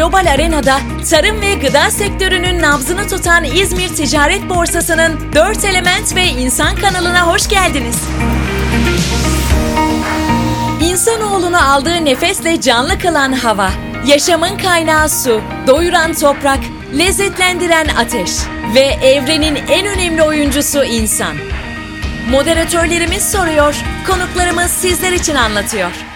global arenada tarım ve gıda sektörünün nabzını tutan İzmir Ticaret Borsası'nın 4 Element ve İnsan kanalına hoş geldiniz. İnsanoğlunu aldığı nefesle canlı kılan hava, yaşamın kaynağı su, doyuran toprak, lezzetlendiren ateş ve evrenin en önemli oyuncusu insan. Moderatörlerimiz soruyor, konuklarımız sizler için anlatıyor.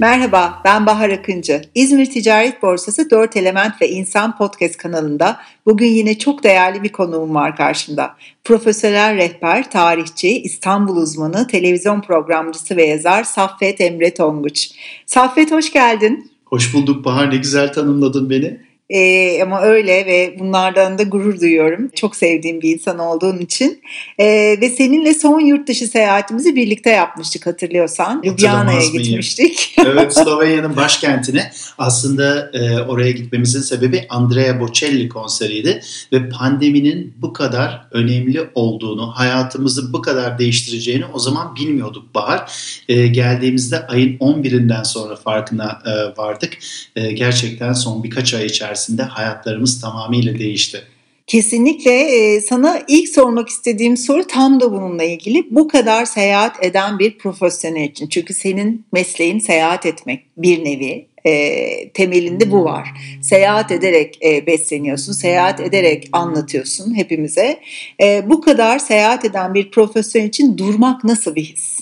Merhaba, ben Bahar Akıncı. İzmir Ticaret Borsası 4 Element ve İnsan Podcast kanalında bugün yine çok değerli bir konuğum var karşımda. Profesyonel rehber, tarihçi, İstanbul uzmanı, televizyon programcısı ve yazar Saffet Emre Tonguç. Saffet hoş geldin. Hoş bulduk Bahar, ne güzel tanımladın beni. E, ama öyle ve bunlardan da gurur duyuyorum. Çok sevdiğim bir insan olduğun için. E, ve seninle son yurt dışı seyahatimizi birlikte yapmıştık hatırlıyorsan. Ljubljana'ya gitmiştik. evet Slovenya'nın başkentine. Aslında e, oraya gitmemizin sebebi Andrea Bocelli konseriydi. Ve pandeminin bu kadar önemli olduğunu, hayatımızı bu kadar değiştireceğini o zaman bilmiyorduk Bahar. E, geldiğimizde ayın 11'inden sonra farkına e, vardık. E, gerçekten son birkaç ay içerisinde içerisinde hayatlarımız tamamıyla değişti. Kesinlikle e, sana ilk sormak istediğim soru tam da bununla ilgili. Bu kadar seyahat eden bir profesyonel için. Çünkü senin mesleğin seyahat etmek bir nevi. E, temelinde bu var. Seyahat ederek e, besleniyorsun, seyahat ederek anlatıyorsun hepimize. E, bu kadar seyahat eden bir profesyonel için durmak nasıl bir his?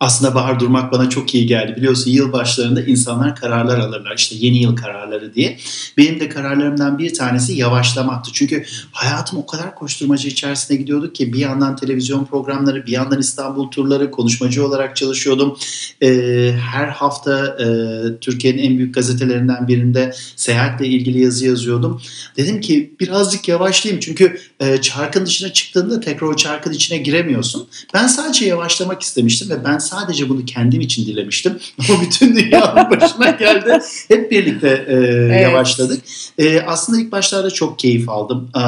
Aslında bahar durmak bana çok iyi geldi. Biliyorsun yıl başlarında insanlar kararlar alırlar. İşte yeni yıl kararları diye. Benim de kararlarımdan bir tanesi yavaşlamaktı. Çünkü hayatım o kadar koşturmacı içerisinde gidiyorduk ki bir yandan televizyon programları, bir yandan İstanbul turları, konuşmacı olarak çalışıyordum. Ee, her hafta e, Türkiye'nin en büyük gazetelerinden birinde seyahatle ilgili yazı yazıyordum. Dedim ki birazcık yavaşlayayım. Çünkü e, çarkın dışına çıktığında tekrar o çarkın içine giremiyorsun. Ben sadece yavaşlamak istemiştim ve ben sadece bunu kendim için dilemiştim. Ama bütün dünyanın başına geldi. Hep birlikte e, evet. yavaşladık. E, aslında ilk başlarda çok keyif aldım. E,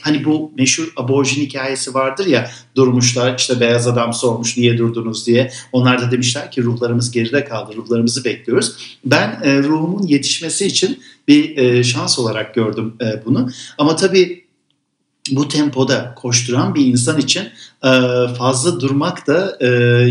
hani bu meşhur aborjin hikayesi vardır ya durmuşlar işte beyaz adam sormuş niye durdunuz diye. Onlar da demişler ki ruhlarımız geride kaldı. Ruhlarımızı bekliyoruz. Ben e, ruhumun yetişmesi için bir e, şans olarak gördüm e, bunu. Ama tabii bu tempoda koşturan bir insan için e, fazla durmak da e,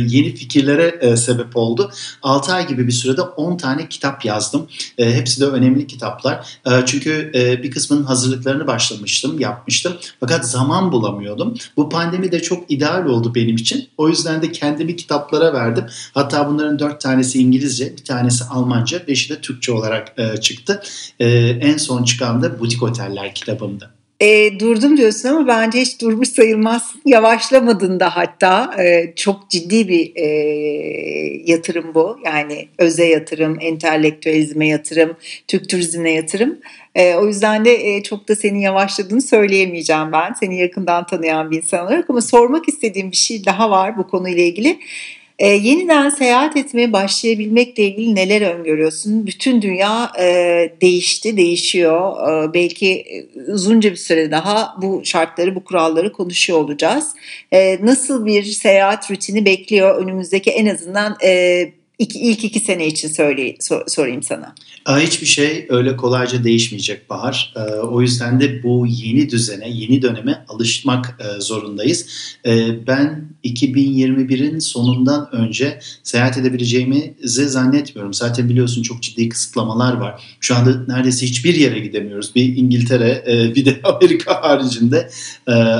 yeni fikirlere e, sebep oldu. 6 ay gibi bir sürede 10 tane kitap yazdım. Hepsi de önemli kitaplar. Çünkü bir kısmının hazırlıklarını başlamıştım, yapmıştım. Fakat zaman bulamıyordum. Bu pandemi de çok ideal oldu benim için. O yüzden de kendimi kitaplara verdim. Hatta bunların 4 tanesi İngilizce, bir tanesi Almanca, beşi de Türkçe olarak çıktı. En son çıkan da Butik Oteller kitabımdı. E, durdum diyorsun ama bence hiç durmuş sayılmaz. Yavaşlamadın da hatta. E, çok ciddi bir e, yatırım bu. Yani öze yatırım, entelektüelizme yatırım, Türk turizmine yatırım. E, o yüzden de e, çok da senin yavaşladığını söyleyemeyeceğim ben. Seni yakından tanıyan bir insan olarak. Ama sormak istediğim bir şey daha var bu konuyla ilgili. E, yeniden seyahat etmeye başlayabilmekle ilgili neler öngörüyorsun? Bütün dünya e, değişti, değişiyor. E, belki uzunca bir süre daha bu şartları, bu kuralları konuşuyor olacağız. E, nasıl bir seyahat rutini bekliyor önümüzdeki en azından e, iki, ilk iki sene için söyle, sor, sorayım sana. Hiçbir şey öyle kolayca değişmeyecek Bahar. O yüzden de bu yeni düzene, yeni döneme alışmak zorundayız. Ben 2021'in sonundan önce seyahat edebileceğimizi zannetmiyorum. Zaten biliyorsun çok ciddi kısıtlamalar var. Şu anda neredeyse hiçbir yere gidemiyoruz. Bir İngiltere, bir de Amerika haricinde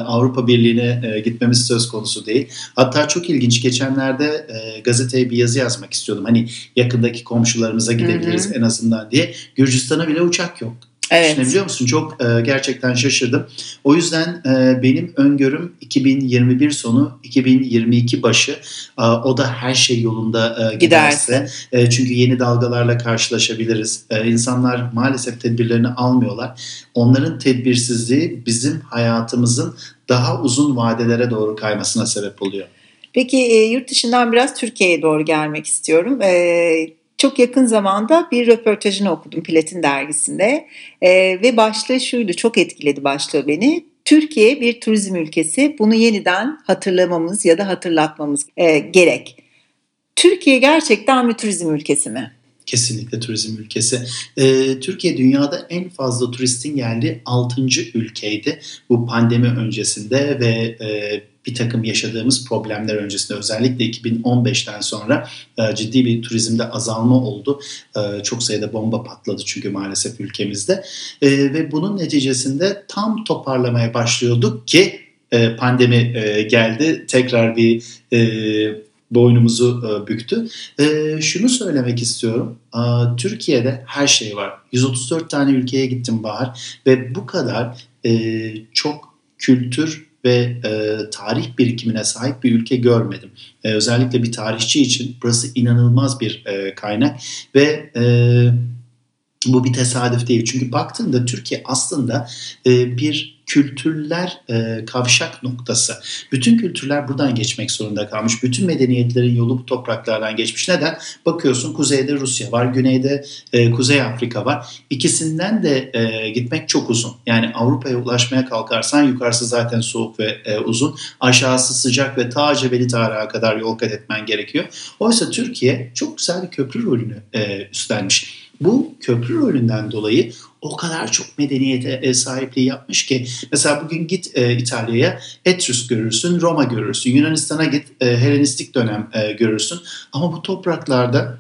Avrupa Birliği'ne gitmemiz söz konusu değil. Hatta çok ilginç geçenlerde gazeteye bir yazı yazmak istiyordum. Hani yakındaki komşularımıza gidebiliriz hı hı. en azından diye. Gürcistan'a bile uçak yok. Evet. Düşünebiliyor musun? Çok e, gerçekten şaşırdım. O yüzden e, benim öngörüm 2021 sonu, 2022 başı. E, o da her şey yolunda e, giderse. E, çünkü yeni dalgalarla karşılaşabiliriz. E, insanlar maalesef tedbirlerini almıyorlar. Onların tedbirsizliği bizim hayatımızın daha uzun vadelere doğru kaymasına sebep oluyor. Peki e, yurt dışından biraz Türkiye'ye doğru gelmek istiyorum. E, çok yakın zamanda bir röportajını okudum Platin dergisinde e, ve başlığı şuydu çok etkiledi başlığı beni. Türkiye bir turizm ülkesi bunu yeniden hatırlamamız ya da hatırlatmamız e, gerek. Türkiye gerçekten bir turizm ülkesi mi? Kesinlikle turizm ülkesi. Ee, Türkiye dünyada en fazla turistin geldiği 6. ülkeydi bu pandemi öncesinde ve e, bir takım yaşadığımız problemler öncesinde özellikle 2015'ten sonra e, ciddi bir turizmde azalma oldu. E, çok sayıda bomba patladı çünkü maalesef ülkemizde e, ve bunun neticesinde tam toparlamaya başlıyorduk ki e, pandemi e, geldi. Tekrar bir e, boynumuzu e, büktü. E, şunu söylemek istiyorum. E, Türkiye'de her şey var. 134 tane ülkeye gittim Bahar ve bu kadar e, çok kültür ve e, tarih birikimine sahip bir ülke görmedim. E, özellikle bir tarihçi için burası inanılmaz bir e, kaynak ve e, bu bir tesadüf değil. Çünkü baktığında Türkiye aslında e, bir kültürler e, kavşak noktası. Bütün kültürler buradan geçmek zorunda kalmış. Bütün medeniyetlerin yolu bu topraklardan geçmiş. Neden? Bakıyorsun kuzeyde Rusya var, güneyde e, Kuzey Afrika var. İkisinden de e, gitmek çok uzun. Yani Avrupa'ya ulaşmaya kalkarsan yukarısı zaten soğuk ve e, uzun. Aşağısı sıcak ve ta Cebeli Tarık'a kadar yol kat etmen gerekiyor. Oysa Türkiye çok güzel bir köprü rolünü e, üstlenmiş. Bu köprü rolünden dolayı o kadar çok medeniyete e, sahipliği yapmış ki mesela bugün git e, İtalya'ya Etrus görürsün, Roma görürsün, Yunanistan'a git e, Helenistik dönem e, görürsün. Ama bu topraklarda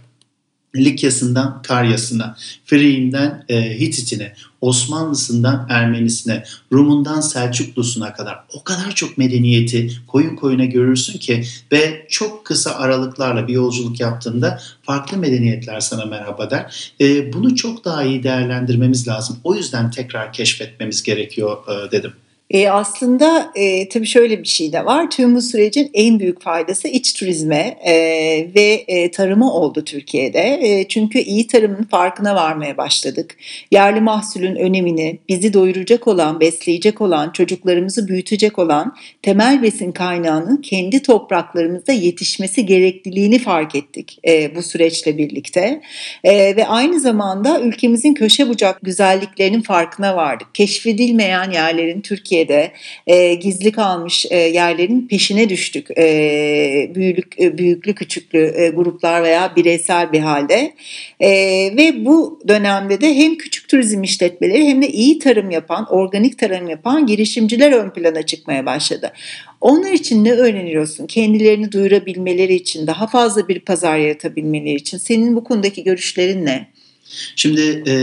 Likya'sından Karya'sına, Friğinden e, Hititine, Osmanlısından Ermenisine, Rumundan Selçuklusuna kadar o kadar çok medeniyeti koyun koyuna görürsün ki ve çok kısa aralıklarla bir yolculuk yaptığında farklı medeniyetler sana merhaba der. E, bunu çok daha iyi değerlendirmemiz lazım. O yüzden tekrar keşfetmemiz gerekiyor e, dedim. E, aslında e, tabii şöyle bir şey de var. Tüm bu sürecin en büyük faydası iç turizme e, ve e, tarıma oldu Türkiye'de. E, çünkü iyi tarımın farkına varmaya başladık. Yerli mahsulün önemini, bizi doyuracak olan, besleyecek olan, çocuklarımızı büyütecek olan temel besin kaynağının kendi topraklarımızda yetişmesi gerekliliğini fark ettik e, bu süreçle birlikte. E, ve aynı zamanda ülkemizin köşe bucak güzelliklerinin farkına vardık. Keşfedilmeyen yerlerin Türkiye Türkiye'de e, gizli kalmış e, yerlerin peşine düştük. E, büyülük, e, büyüklü küçüklü e, gruplar veya bireysel bir halde. E, ve bu dönemde de hem küçük turizm işletmeleri hem de iyi tarım yapan, organik tarım yapan girişimciler ön plana çıkmaya başladı. Onlar için ne öğreniyorsun? Kendilerini duyurabilmeleri için, daha fazla bir pazar yaratabilmeleri için. Senin bu konudaki görüşlerin ne? Şimdi e,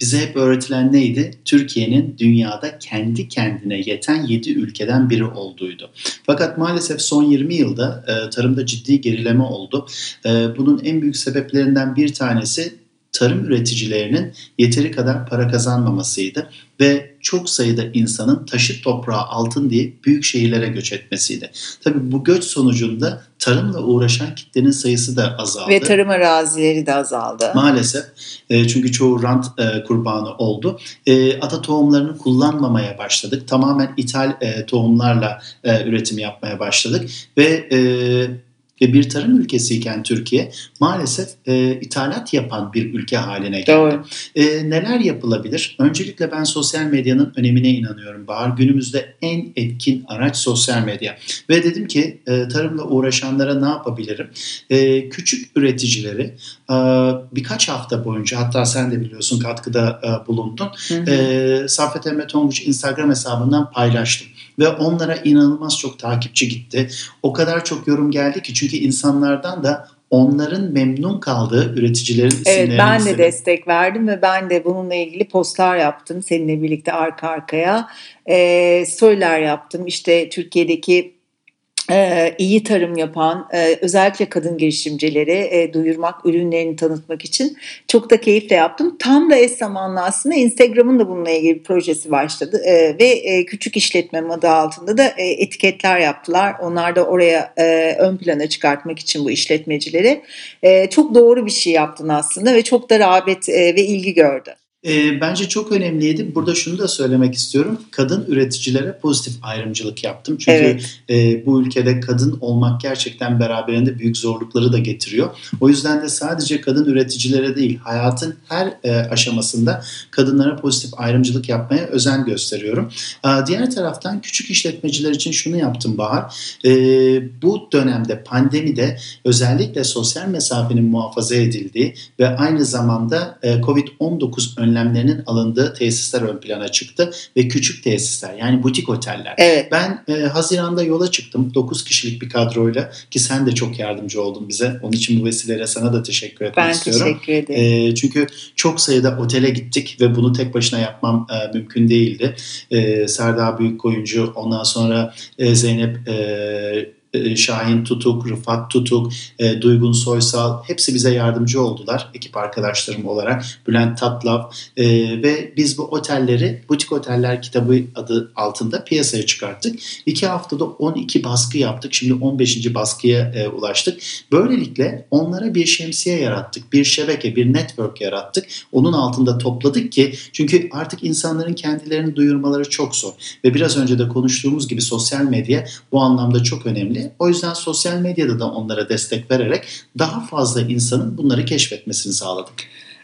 bize hep öğretilen neydi? Türkiye'nin dünyada kendi kendine yeten 7 ülkeden biri olduğuydu. Fakat maalesef son 20 yılda e, tarımda ciddi gerileme oldu. E, bunun en büyük sebeplerinden bir tanesi tarım üreticilerinin yeteri kadar para kazanmamasıydı ve çok sayıda insanın taşı toprağı altın diye büyük şehirlere göç etmesiydi. Tabii bu göç sonucunda tarımla uğraşan kitlenin sayısı da azaldı. Ve tarım arazileri de azaldı. Maalesef e, çünkü çoğu rant e, kurbanı oldu. E, ata tohumlarını kullanmamaya başladık. Tamamen ithal tohumlarla üretim yapmaya başladık ve ve bir tarım ülkesiyken Türkiye maalesef e, ithalat yapan bir ülke haline geldi. Doğru. E, neler yapılabilir? Öncelikle ben sosyal medyanın önemine inanıyorum Bahar. Günümüzde en etkin araç sosyal medya. Ve dedim ki e, tarımla uğraşanlara ne yapabilirim? E, küçük üreticileri e, birkaç hafta boyunca hatta sen de biliyorsun katkıda e, bulundun. Hı hı. E, Saffet Emre Tonguç Instagram hesabından paylaştım ve onlara inanılmaz çok takipçi gitti. O kadar çok yorum geldi ki çünkü insanlardan da onların memnun kaldığı üreticilerin isimlerini Evet ben de destek verdim ve ben de bununla ilgili postlar yaptım seninle birlikte arka arkaya. E, storyler yaptım işte Türkiye'deki e, iyi tarım yapan e, özellikle kadın girişimcileri e, duyurmak, ürünlerini tanıtmak için çok da keyifle yaptım. Tam da eş zamanlı aslında Instagram'ın da bununla ilgili bir projesi başladı e, ve e, küçük işletme adı altında da etiketler yaptılar. Onlar da oraya ön plana çıkartmak için bu işletmecileri. Çok doğru bir şey yaptın aslında ve çok da rağbet ve ilgi gördü. E, bence çok önemliydi. Burada şunu da söylemek istiyorum. Kadın üreticilere pozitif ayrımcılık yaptım. Çünkü Evet. e, bu ülkede kadın olmak gerçekten beraberinde büyük zorlukları da getiriyor. O yüzden de sadece kadın üreticilere değil, hayatın her e, aşamasında kadınlara pozitif ayrımcılık yapmaya özen gösteriyorum. Aa, diğer taraftan küçük işletmeciler için şunu yaptım Bahar. E, bu dönemde pandemide özellikle sosyal mesafenin muhafaza edildiği ve aynı zamanda e, COVID-19 önlemlerinin alındığı tesisler ön plana çıktı ve küçük tesisler yani butik oteller. Evet. Ben e, Haziran'da yola çıktım 9 kişilik bir kadroyla ki sen de çok yardımcı oldun bize. Onun için bu vesileyle sana da teşekkür etmek Ben istiyorum. teşekkür ederim. E, çünkü çok sayıda otele gittik ve bunu tek başına yapmam e, mümkün değildi. E, Serdar Büyükkoyuncu, ondan sonra e, Zeynep e, Şahin Tutuk, Rıfat Tutuk, e, Duygun Soysal hepsi bize yardımcı oldular ekip arkadaşlarım olarak. Bülent Tatlav e, ve biz bu otelleri Butik Oteller kitabı adı altında piyasaya çıkarttık. İki haftada 12 baskı yaptık. Şimdi 15. baskıya e, ulaştık. Böylelikle onlara bir şemsiye yarattık. Bir şebeke, bir network yarattık. Onun altında topladık ki çünkü artık insanların kendilerini duyurmaları çok zor. Ve biraz önce de konuştuğumuz gibi sosyal medya bu anlamda çok önemli. O yüzden sosyal medyada da onlara destek vererek daha fazla insanın bunları keşfetmesini sağladık.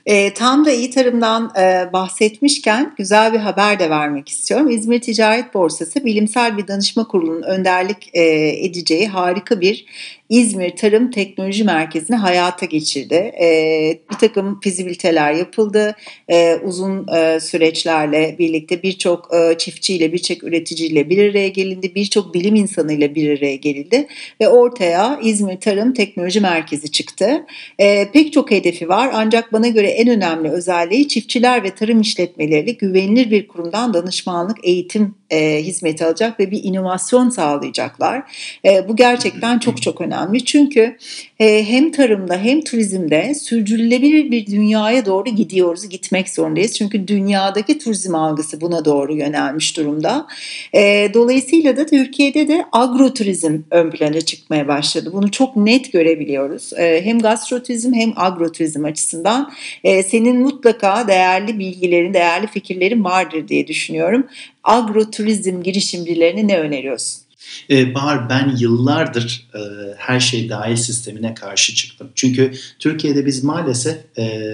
E, tam da iyi tarımdan e, bahsetmişken güzel bir haber de vermek istiyorum. İzmir Ticaret Borsası bilimsel bir danışma kurulunun önderlik e, edeceği harika bir İzmir Tarım Teknoloji Merkezi'ni hayata geçirdi. E, bir takım fizibiliteler yapıldı. E, uzun e, süreçlerle birlikte birçok e, çiftçiyle, birçok üreticiyle bir araya gelindi. Birçok bilim insanıyla bir araya gelindi. Ve ortaya İzmir Tarım Teknoloji Merkezi çıktı. E, pek çok hedefi var ancak bana göre en önemli özelliği çiftçiler ve tarım işletmeleri güvenilir bir kurumdan danışmanlık, eğitim e, hizmeti alacak ve bir inovasyon sağlayacaklar. E, bu gerçekten çok çok önemli çünkü e, hem tarımda hem turizmde sürdürülebilir bir dünyaya doğru gidiyoruz, gitmek zorundayız. Çünkü dünyadaki turizm algısı buna doğru yönelmiş durumda. E, dolayısıyla da Türkiye'de de agroturizm ön plana çıkmaya başladı. Bunu çok net görebiliyoruz. E, hem gastroturizm hem agroturizm açısından e, senin mutlaka değerli bilgilerin, değerli fikirlerin vardır diye düşünüyorum. Agroturizm girişimcilerine ne öneriyorsun? Ee, Bahar ben yıllardır e, her şey dahil sistemine karşı çıktım. Çünkü Türkiye'de biz maalesef e,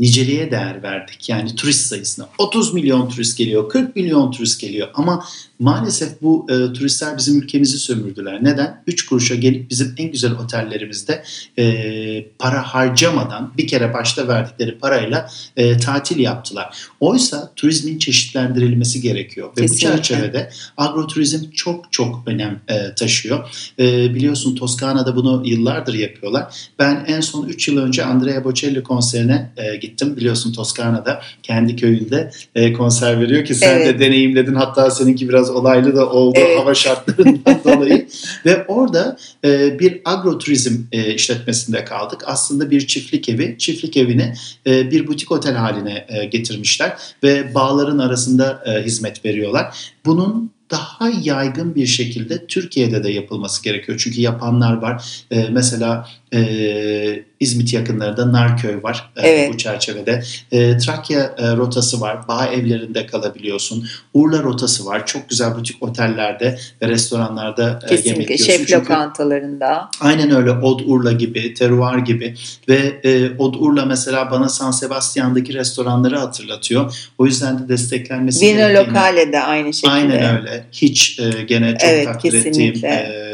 niceliğe değer verdik. Yani turist sayısına. 30 milyon turist geliyor, 40 milyon turist geliyor ama maalesef bu e, turistler bizim ülkemizi sömürdüler. Neden? 3 kuruşa gelip bizim en güzel otellerimizde e, para harcamadan bir kere başta verdikleri parayla e, tatil yaptılar. Oysa turizmin çeşitlendirilmesi gerekiyor. Ve Kesinlikle. bu çerçevede agroturizm çok çok önem e, taşıyor. E, biliyorsun Toskana'da bunu yıllardır yapıyorlar. Ben en son 3 yıl önce Andrea Bocelli konserine e, gittim. Biliyorsun Toskana'da kendi köyünde e, konser veriyor ki sen Evet. de deneyimledin. Hatta seninki biraz olaylı da oldu Evet. hava şartlarından dolayı. Ve orada e, bir agroturizm e, işletmesinde kaldık. Aslında bir çiftlik evi. Çiftlik evini e, bir butik otel haline e, getirmişler ve bağların arasında e, hizmet veriyorlar. Bunun daha yaygın bir şekilde Türkiye'de de yapılması gerekiyor. Çünkü yapanlar var. E, mesela e, İzmit yakınlarında Narköy var e, Evet. bu çerçevede. E, Trakya e, rotası var. Bağ evlerinde kalabiliyorsun. Urla rotası var. Çok güzel butik otellerde ve restoranlarda e, yemek Kesinlikle yiyorsun. şef Çünkü- lokantalarında. Aynen öyle Od Urla gibi, Terroir gibi ve e, Od Urla mesela bana San Sebastian'daki restoranları hatırlatıyor. O yüzden de desteklenmesi Vino gerektiğini- Locale de aynı şekilde. Aynen öyle. Hiç e, gene çok Evet, takdir kesinlikle. ettiğim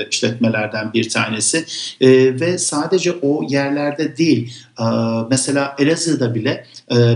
e, işletmelerden bir tanesi. E, ve sadece o yerlerde değil. mesela Elazığ'da bile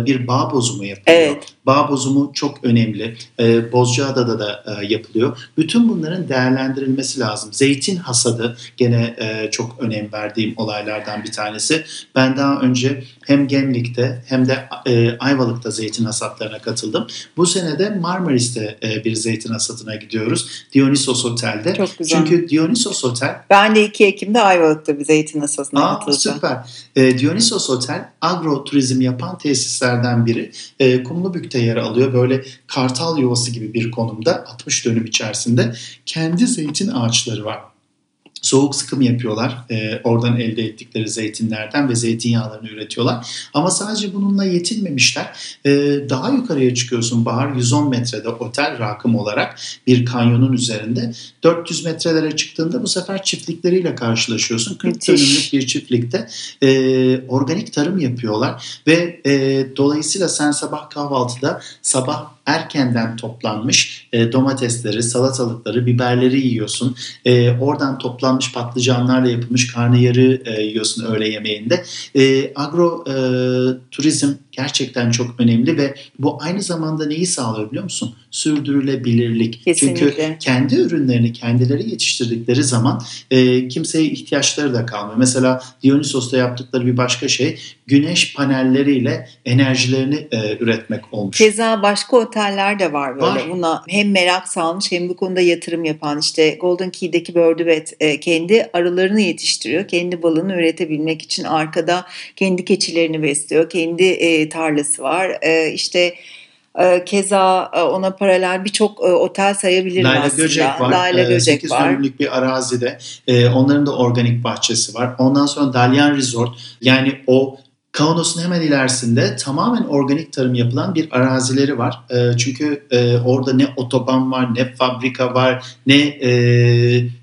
bir bağ bozumu yapılıyor. Evet. Bağ bozumu çok önemli. E, Bozcaada'da da e, yapılıyor. Bütün bunların değerlendirilmesi lazım. Zeytin hasadı gene e, çok önem verdiğim olaylardan bir tanesi. Ben daha önce hem Gemlik'te hem de e, Ayvalık'ta zeytin hasatlarına katıldım. Bu sene de Marmaris'te e, bir zeytin hasatına gidiyoruz. Dionysos Otel'de. Çok güzel. Çünkü Dionysos Otel Ben de 2 Ekim'de Ayvalık'ta bir zeytin asasına Aa, katılacağım. süper. E, Dionysos Otel agro turizm yapan tesislerden biri. E, Kumlubük'te yer alıyor. Böyle kartal yuvası gibi bir konumda 60 dönüm içerisinde kendi zeytin ağaçları var. Soğuk sıkım yapıyorlar. E, oradan elde ettikleri zeytinlerden ve zeytinyağlarını üretiyorlar. Ama sadece bununla yetinmemişler. E, daha yukarıya çıkıyorsun Bahar 110 metrede otel rakım olarak bir kanyonun üzerinde. 400 metrelere çıktığında bu sefer çiftlikleriyle karşılaşıyorsun. 40 Müthiş. dönümlük bir çiftlikte e, organik tarım yapıyorlar ve e, dolayısıyla sen sabah kahvaltıda sabah erkenden toplanmış e, domatesleri, salatalıkları, biberleri yiyorsun. E, oradan toplanmış patlıcanlarla yapılmış karnıyarı e, yiyorsun öğle yemeğinde. E, agro e, turizm gerçekten çok önemli ve bu aynı zamanda neyi sağlıyor biliyor musun? Sürdürülebilirlik. Kesinlikle. Çünkü kendi ürünlerini kendileri yetiştirdikleri zaman e, kimseye ihtiyaçları da kalmıyor. Mesela Dionysos'ta yaptıkları bir başka şey güneş panelleriyle enerjilerini e, üretmek olmuş. Keza başka oteller de var böyle. Var. Buna hem merak salmış hem bu konuda yatırım yapan işte Golden Key'deki Birdbet e, kendi arılarını yetiştiriyor. Kendi balını üretebilmek için arkada kendi keçilerini besliyor. Kendi e, tarlası var. E, işte e, keza e, ona paralel birçok e, otel sayabilirim Layla aslında. Göcek var. Layla Ee, Göcek 8 var. dönümlük bir arazide. Ee, onların da organik bahçesi var. Ondan sonra Dalyan Resort. Yani o Kaunos'un hemen ilerisinde tamamen organik tarım yapılan bir arazileri var. Ee, çünkü e, orada ne otoban var, ne fabrika var, ne e,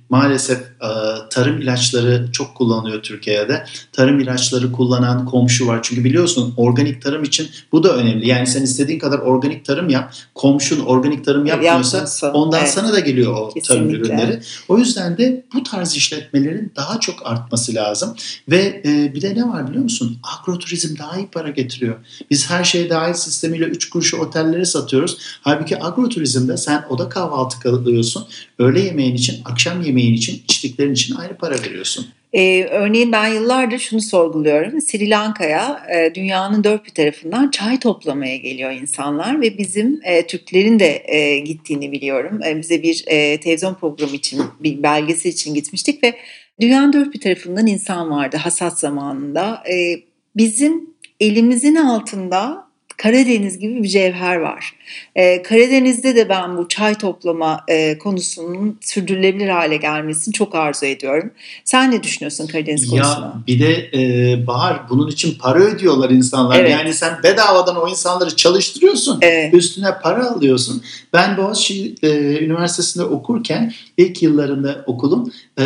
maalesef e, tarım ilaçları çok kullanılıyor Türkiye'de. Tarım ilaçları kullanan komşu var. Çünkü biliyorsun organik tarım için bu da önemli. Yani sen istediğin kadar organik tarım yap. Komşun organik tarım yapmıyorsa ondan evet. sana da geliyor o tarım Kesinlikle. ürünleri. O yüzden de bu tarz işletmelerin daha çok artması lazım. Ve e, bir de ne var biliyor musun? Agroturizm daha iyi para getiriyor. Biz her şey dahil sistemiyle 3 kuruşu otelleri satıyoruz. Halbuki agroturizmde sen oda kahvaltı kalıyorsun. Öğle yemeğin için, akşam yemeğin için, içtiklerin için ayrı para veriyorsun. Ee, örneğin ben yıllardır şunu sorguluyorum. Sri Lanka'ya e, dünyanın dört bir tarafından çay toplamaya geliyor insanlar ve bizim e, Türklerin de e, gittiğini biliyorum. E, bize bir e, televizyon programı için, bir belgesel için gitmiştik ve dünyanın dört bir tarafından insan vardı hasat zamanında. E, bizim elimizin altında Karadeniz gibi bir cevher var. Ee, Karadeniz'de de ben bu çay toplama e, konusunun sürdürülebilir hale gelmesini çok arzu ediyorum. Sen ne düşünüyorsun Karadeniz konusuna? Ya bir de e, Bahar bunun için para ödüyorlar insanlar. Evet. Yani sen bedavadan o insanları çalıştırıyorsun. Evet. Üstüne para alıyorsun. Ben Boğaziçi e, Üniversitesi'nde okurken ilk yıllarında okulun e,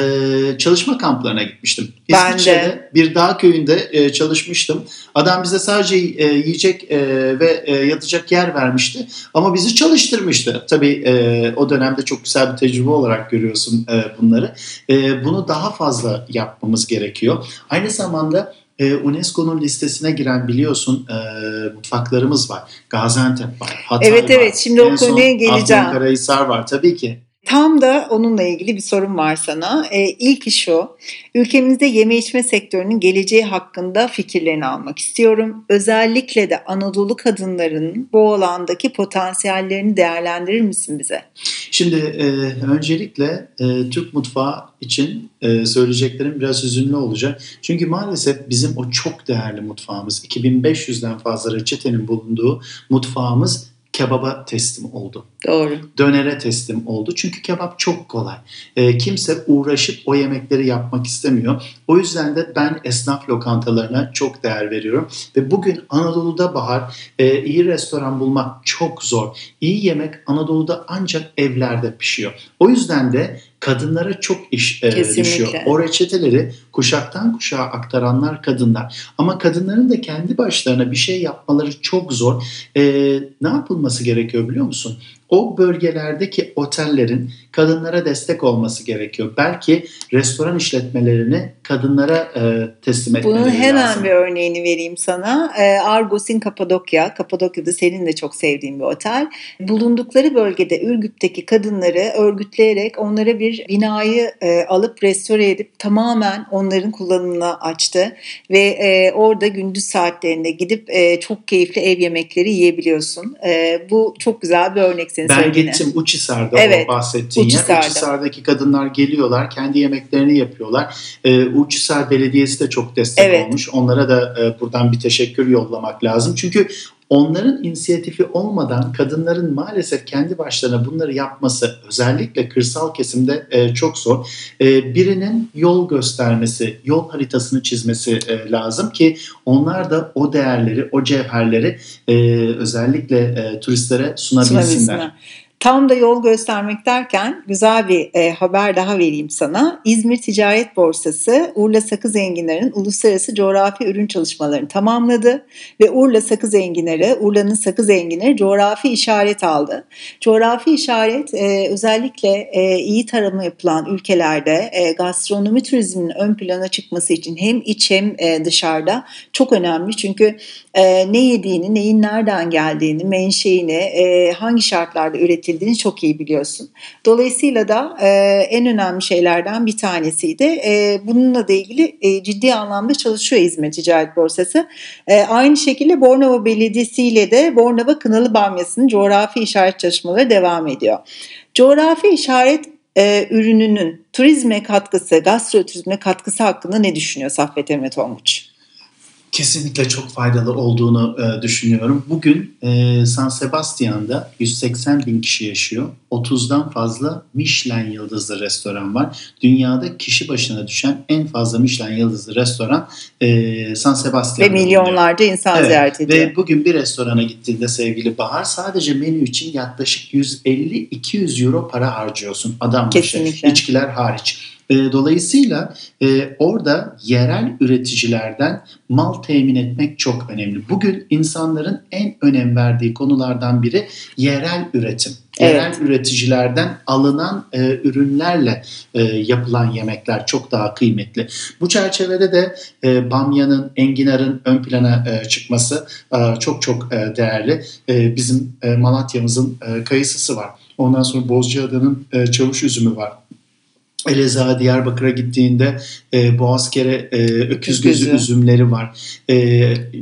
çalışma kamplarına gitmiştim. İsviçre'de bir dağ köyünde e, çalışmıştım. Adam bize sadece e, yiyecek e, ve e, yatacak yer vermişti. Ama bizi çalıştırmıştı. Tabii e, o dönemde çok güzel bir tecrübe olarak görüyorsun e, bunları. E, bunu daha fazla yapmamız gerekiyor. Aynı zamanda e, UNESCO'nun listesine giren biliyorsun e, mutfaklarımız var. Gaziantep var, Hatay Evet, var. evet. Şimdi o En son konuya geleceğim. Afyonkarahisar var tabii ki. Tam da onunla ilgili bir sorum var sana. Ee, ilki şu, ülkemizde yeme içme sektörünün geleceği hakkında fikirlerini almak istiyorum. Özellikle de Anadolu kadınlarının bu alandaki potansiyellerini değerlendirir misin bize? Şimdi e, öncelikle e, Türk mutfağı için e, söyleyeceklerim biraz hüzünlü olacak. Çünkü maalesef bizim o çok değerli mutfağımız, 2500'den fazla reçetenin bulunduğu mutfağımız kebaba teslim oldu. Doğru. dönere teslim oldu. Çünkü kebap çok kolay. E, kimse uğraşıp o yemekleri yapmak istemiyor. O yüzden de ben esnaf lokantalarına çok değer veriyorum. Ve bugün Anadolu'da bahar e, iyi restoran bulmak çok zor. İyi yemek Anadolu'da ancak evlerde pişiyor. O yüzden de kadınlara çok iş e, Kesinlikle. düşüyor. O reçeteleri kuşaktan kuşağa aktaranlar kadınlar. Ama kadınların da kendi başlarına bir şey yapmaları çok zor. E, ne yapılması gerekiyor biliyor musun? O bölgelerdeki otellerin kadınlara destek olması gerekiyor. Belki restoran işletmelerini kadınlara e, teslim etmeleri Bunun hemen lazım. bir örneğini vereyim sana. Ee, Argos'in Kapadokya, Kapadokya'da senin de çok sevdiğin bir otel. Bulundukları bölgede Ürgüp'teki kadınları örgütleyerek onlara bir binayı e, alıp restore edip tamamen onların kullanımına açtı. Ve e, orada gündüz saatlerinde gidip e, çok keyifli ev yemekleri yiyebiliyorsun. E, bu çok güzel bir örnek senin Ben söylediğine. gittim Uçhisar'da Evet, o bahsettiğin Uçhisar'da. yer. Uçhisar'daki kadınlar geliyorlar, kendi yemeklerini yapıyorlar. Ee, Uçhisar Belediyesi de çok destek Evet. olmuş. Onlara da e, buradan bir teşekkür yollamak lazım. Çünkü onların inisiyatifi olmadan kadınların maalesef kendi başlarına bunları yapması özellikle kırsal kesimde e, çok zor. E, birinin yol göstermesi, yol haritasını çizmesi e, lazım ki onlar da o değerleri, o cevherleri e, özellikle e, turistlere sunabilsinler. Sunabilsinler. Tam da yol göstermek derken güzel bir e, haber daha vereyim sana. İzmir Ticaret Borsası Urla Sakız Enginarı'nın uluslararası coğrafi ürün çalışmalarını tamamladı ve Urla Sakız Enginarı, Urla'nın Sakız Enginarı coğrafi işaret aldı. Coğrafi işaret e, özellikle e, iyi tarımı yapılan ülkelerde e, gastronomi turizminin ön plana çıkması için hem iç hem e, dışarıda çok önemli. Çünkü e, ne yediğini, neyin nereden geldiğini, menşeini, e, hangi şartlarda üretildiğini üretildiğini çok iyi biliyorsun. Dolayısıyla da e, en önemli şeylerden bir tanesiydi. E, bununla da ilgili e, ciddi anlamda çalışıyor İzmir Ticaret Borsası. E, aynı şekilde Bornova Belediyesi ile de Bornova Kınalı Bamyası'nın coğrafi işaret çalışmaları devam ediyor. Coğrafi işaret e, ürününün turizme katkısı, gastroturizme katkısı hakkında ne düşünüyor Saffet Emre Tonguç? Kesinlikle çok faydalı olduğunu e, düşünüyorum. Bugün e, San Sebastian'da 180 bin kişi yaşıyor. 30'dan fazla Michelin yıldızlı restoran var. Dünyada kişi başına düşen en fazla Michelin yıldızlı restoran e, San Sebastian'da. Ve milyonlarca bulunuyor. insan evet. ziyaret ediyor. Ve bugün bir restorana gittiğinde sevgili Bahar sadece menü için yaklaşık 150-200 euro para harcıyorsun adam başı. Kesinlikle. İçkiler hariç. E, dolayısıyla e, orada yerel üreticilerden mal temin etmek çok önemli. Bugün insanların en önem verdiği konulardan biri yerel üretim. Evet. Yerel üreticilerden alınan e, ürünlerle e, yapılan yemekler çok daha kıymetli. Bu çerçevede de e, bamyanın, enginarın ön plana e, çıkması e, çok çok e, değerli. E, bizim e, Malatya'mızın e, kayısısı var. Ondan sonra Bozcaada'nın e, çavuş üzümü var. Eleza Diyarbakır'a gittiğinde e, Boğazkere e, öküz gözü üzümleri var. E,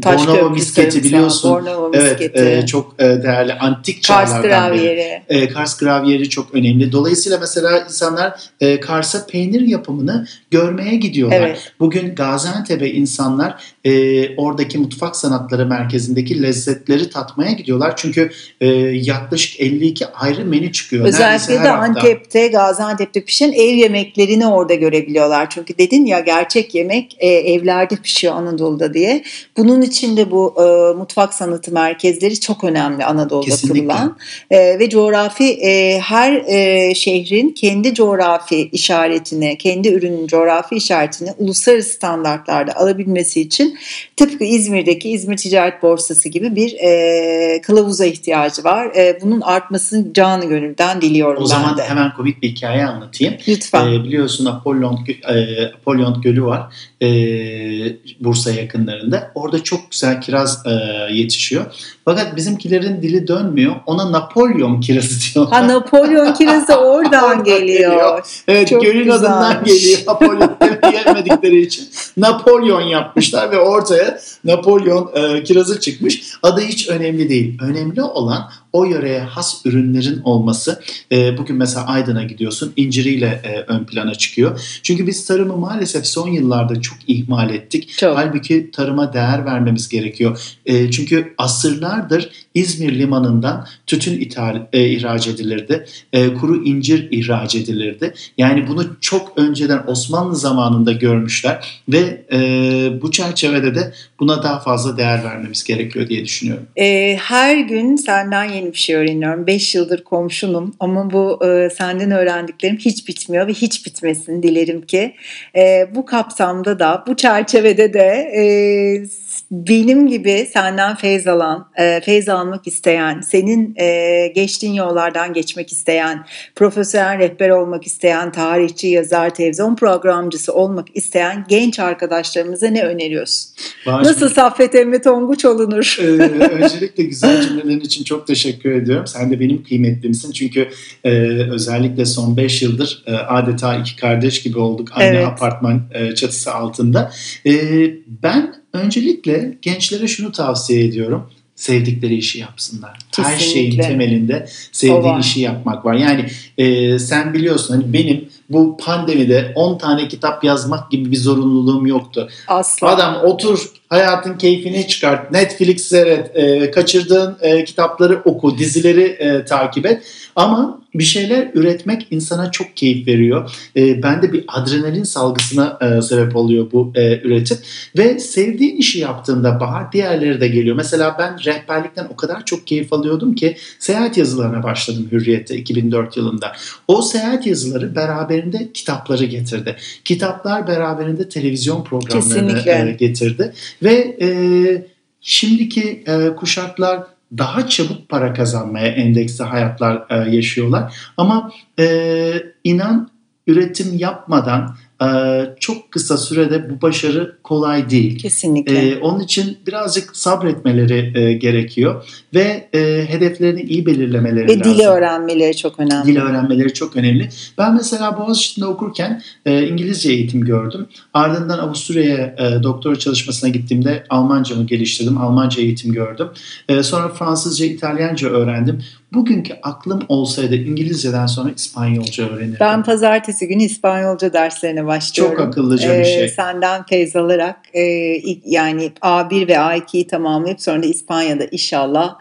Bornova misketi biliyorsun. Bornova evet, e, çok e, değerli antik Kars çağlardan beri. E, Kars gravyeri çok önemli. Dolayısıyla mesela insanlar e, Kars'a peynir yapımını görmeye gidiyorlar. Evet. Bugün Gaziantep'e insanlar e, oradaki mutfak sanatları merkezindeki lezzetleri tatmaya gidiyorlar. Çünkü e, yaklaşık 52 ayrı menü çıkıyor. Özellikle de Antep'te, Gaziantep'te pişen ev yemeklerini orada görebiliyorlar. Çünkü dedin ya gerçek yemek e, evlerde pişiyor Anadolu'da diye. Bunun için de bu e, mutfak sanatı merkezleri çok önemli Anadolu'da Kesinlikle. kurulan. E, ve coğrafi e, her e, şehrin kendi coğrafi işaretini, kendi ürünün coğrafi işaretini uluslararası standartlarda alabilmesi için tıpkı İzmir'deki İzmir Ticaret Borsası gibi bir e, kılavuza ihtiyacı var. E, bunun artmasını canı gönülden diliyorum o zaman de. hemen komik bir hikaye anlatayım. Lütfen. E, biliyorsun Apollon, e, Apollon Gölü var e, Bursa yakınlarında. Orada çok güzel kiraz e, yetişiyor. Fakat bizimkilerin dili dönmüyor. Ona Napolyon kirazı diyorlar. Ha Napolyon kirazı oradan geliyor. geliyor. Evet Çok gölün güzelmiş. adından geliyor. Napolyon yemedikleri için Napolyon yapmışlar ve ortaya Napolyon e, kirazı çıkmış. Adı hiç önemli değil. Önemli olan o yöreye has ürünlerin olması. E, bugün mesela Aydın'a gidiyorsun inciriyle e, ön plana çıkıyor. Çünkü biz tarımı maalesef son yıllarda çok ihmal ettik. Çok. Halbuki tarıma değer vermemiz gerekiyor. E, çünkü asırlardır İzmir limanından tütün ithal, e, ihraç edilirdi. E, kuru incir ihraç edilirdi. Yani bunu çok önceden Osmanlı zamanında görmüşler ve e, bu çerçevede de buna daha fazla değer vermemiz gerekiyor diye düşünüyorum. E, her gün senden yeni bir şey öğreniyorum. 5 yıldır komşunum ama bu e, senden öğrendiklerim hiç bitmiyor ve hiç bitmesin dilerim ki. E, bu kapsamda da bu çerçevede de e, benim gibi senden feyz alan, e, feyz almak isteyen, senin e, geçtiğin yollardan geçmek isteyen, profesyonel rehber olmak isteyen, tarihçi, yazar, televizyon programcısı olmak isteyen genç arkadaşlarımıza ne öneriyorsun? Bağış Nasıl Saffet Emre Tonguç olunur? ee, öncelikle güzel cümlelerin için çok teşekkür ediyorum. Sen de benim kıymetlimsin çünkü e, özellikle son 5 yıldır e, adeta iki kardeş gibi olduk aynı evet. apartman e, çatısı altında. E, ben Öncelikle gençlere şunu tavsiye ediyorum. Sevdikleri işi yapsınlar. Kesinlikle. Her şeyin temelinde sevdiğin işi yapmak var. Yani e, sen biliyorsun hani benim bu pandemide 10 tane kitap yazmak gibi bir zorunluluğum yoktu. Asla. Adam otur hayatın keyfini çıkart, Netflix seyret, e, kaçırdığın e, kitapları oku, dizileri e, takip et. Ama bir şeyler üretmek insana çok keyif veriyor. E, bende bir adrenalin salgısına e, sebep oluyor bu e, üretim. Ve sevdiğin işi yaptığında bahar diğerleri de geliyor. Mesela ben rehberlikten o kadar çok keyif alıyordum ki seyahat yazılarına başladım Hürriyet'te 2004 yılında. O seyahat yazıları beraberinde kitapları getirdi. Kitaplar beraberinde televizyon programlarını Kesinlikle. e, getirdi. Ve e, şimdiki e, kuşaklar daha çabuk para kazanmaya endeksli hayatlar e, yaşıyorlar. Ama e, inan üretim yapmadan çok kısa sürede bu başarı kolay değil. Kesinlikle. E, onun için birazcık sabretmeleri e, gerekiyor ve e, hedeflerini iyi belirlemeleri Ve lazım. dili öğrenmeleri çok önemli. Dil öğrenmeleri çok önemli. Ben mesela Boğaziçi'nde okurken e, İngilizce eğitim gördüm. Ardından Avusturya'ya e, doktora çalışmasına gittiğimde Almancamı geliştirdim. Almanca eğitim gördüm. E, sonra Fransızca, İtalyanca öğrendim. Bugünkü aklım olsaydı İngilizceden sonra İspanyolca öğrenirdim. Ben pazartesi günü İspanyolca derslerine başlıyorum. Çok akıllıca bir Ee, şey. Senden feyz alarak e, yani A1 ve A2'yi tamamlayıp sonra da İspanya'da inşallah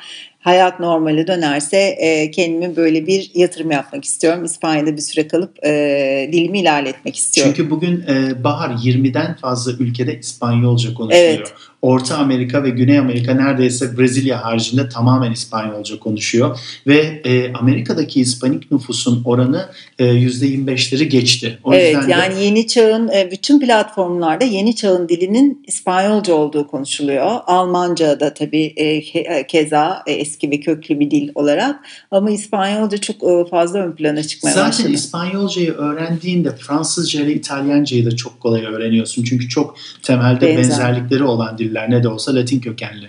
hayat normale dönerse e, kendime böyle bir yatırım yapmak istiyorum. İspanya'da bir süre kalıp e, dilimi ilerletmek istiyorum. Çünkü bugün e, Bahar 20'den fazla ülkede İspanyolca konuşuluyor. Evet. Orta Amerika ve Güney Amerika neredeyse Brezilya haricinde tamamen İspanyolca konuşuyor. Ve e, Amerika'daki Hispanik nüfusun oranı e, %25'leri geçti. O evet yüzden de yani yeni çağın e, bütün platformlarda yeni çağın dilinin İspanyolca olduğu konuşuluyor. Almanca da tabii e, e, keza e, eski ve köklü bir dil olarak ama İspanyolca çok e, fazla ön plana çıkmaya zaten başladı. İspanyolcayı öğrendiğinde Fransızca ile İtalyancayı da çok kolay öğreniyorsun. Çünkü çok temelde Benzer. benzerlikleri olan diller ne de olsa Latin kökenli.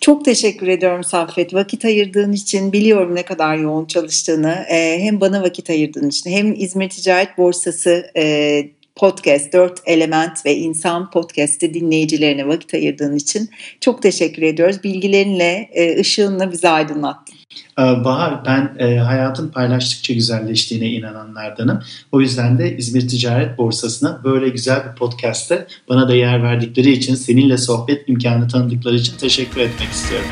Çok teşekkür ediyorum Saffet. Vakit ayırdığın için biliyorum ne kadar yoğun çalıştığını. Ee, hem bana vakit ayırdığın için hem İzmir Ticaret Borsası e, podcast 4 Element ve İnsan Podcast'te dinleyicilerine vakit ayırdığın için çok teşekkür ediyoruz. Bilgilerinle, e, ışığınla bizi aydınlattın. Ee, Bahar ben e, hayatın paylaştıkça güzelleştiğine inananlardanım. O yüzden de İzmir Ticaret Borsası'na böyle güzel bir podcast'te bana da yer verdikleri için seninle sohbet imkanı tanıdıkları için teşekkür etmek istiyorum.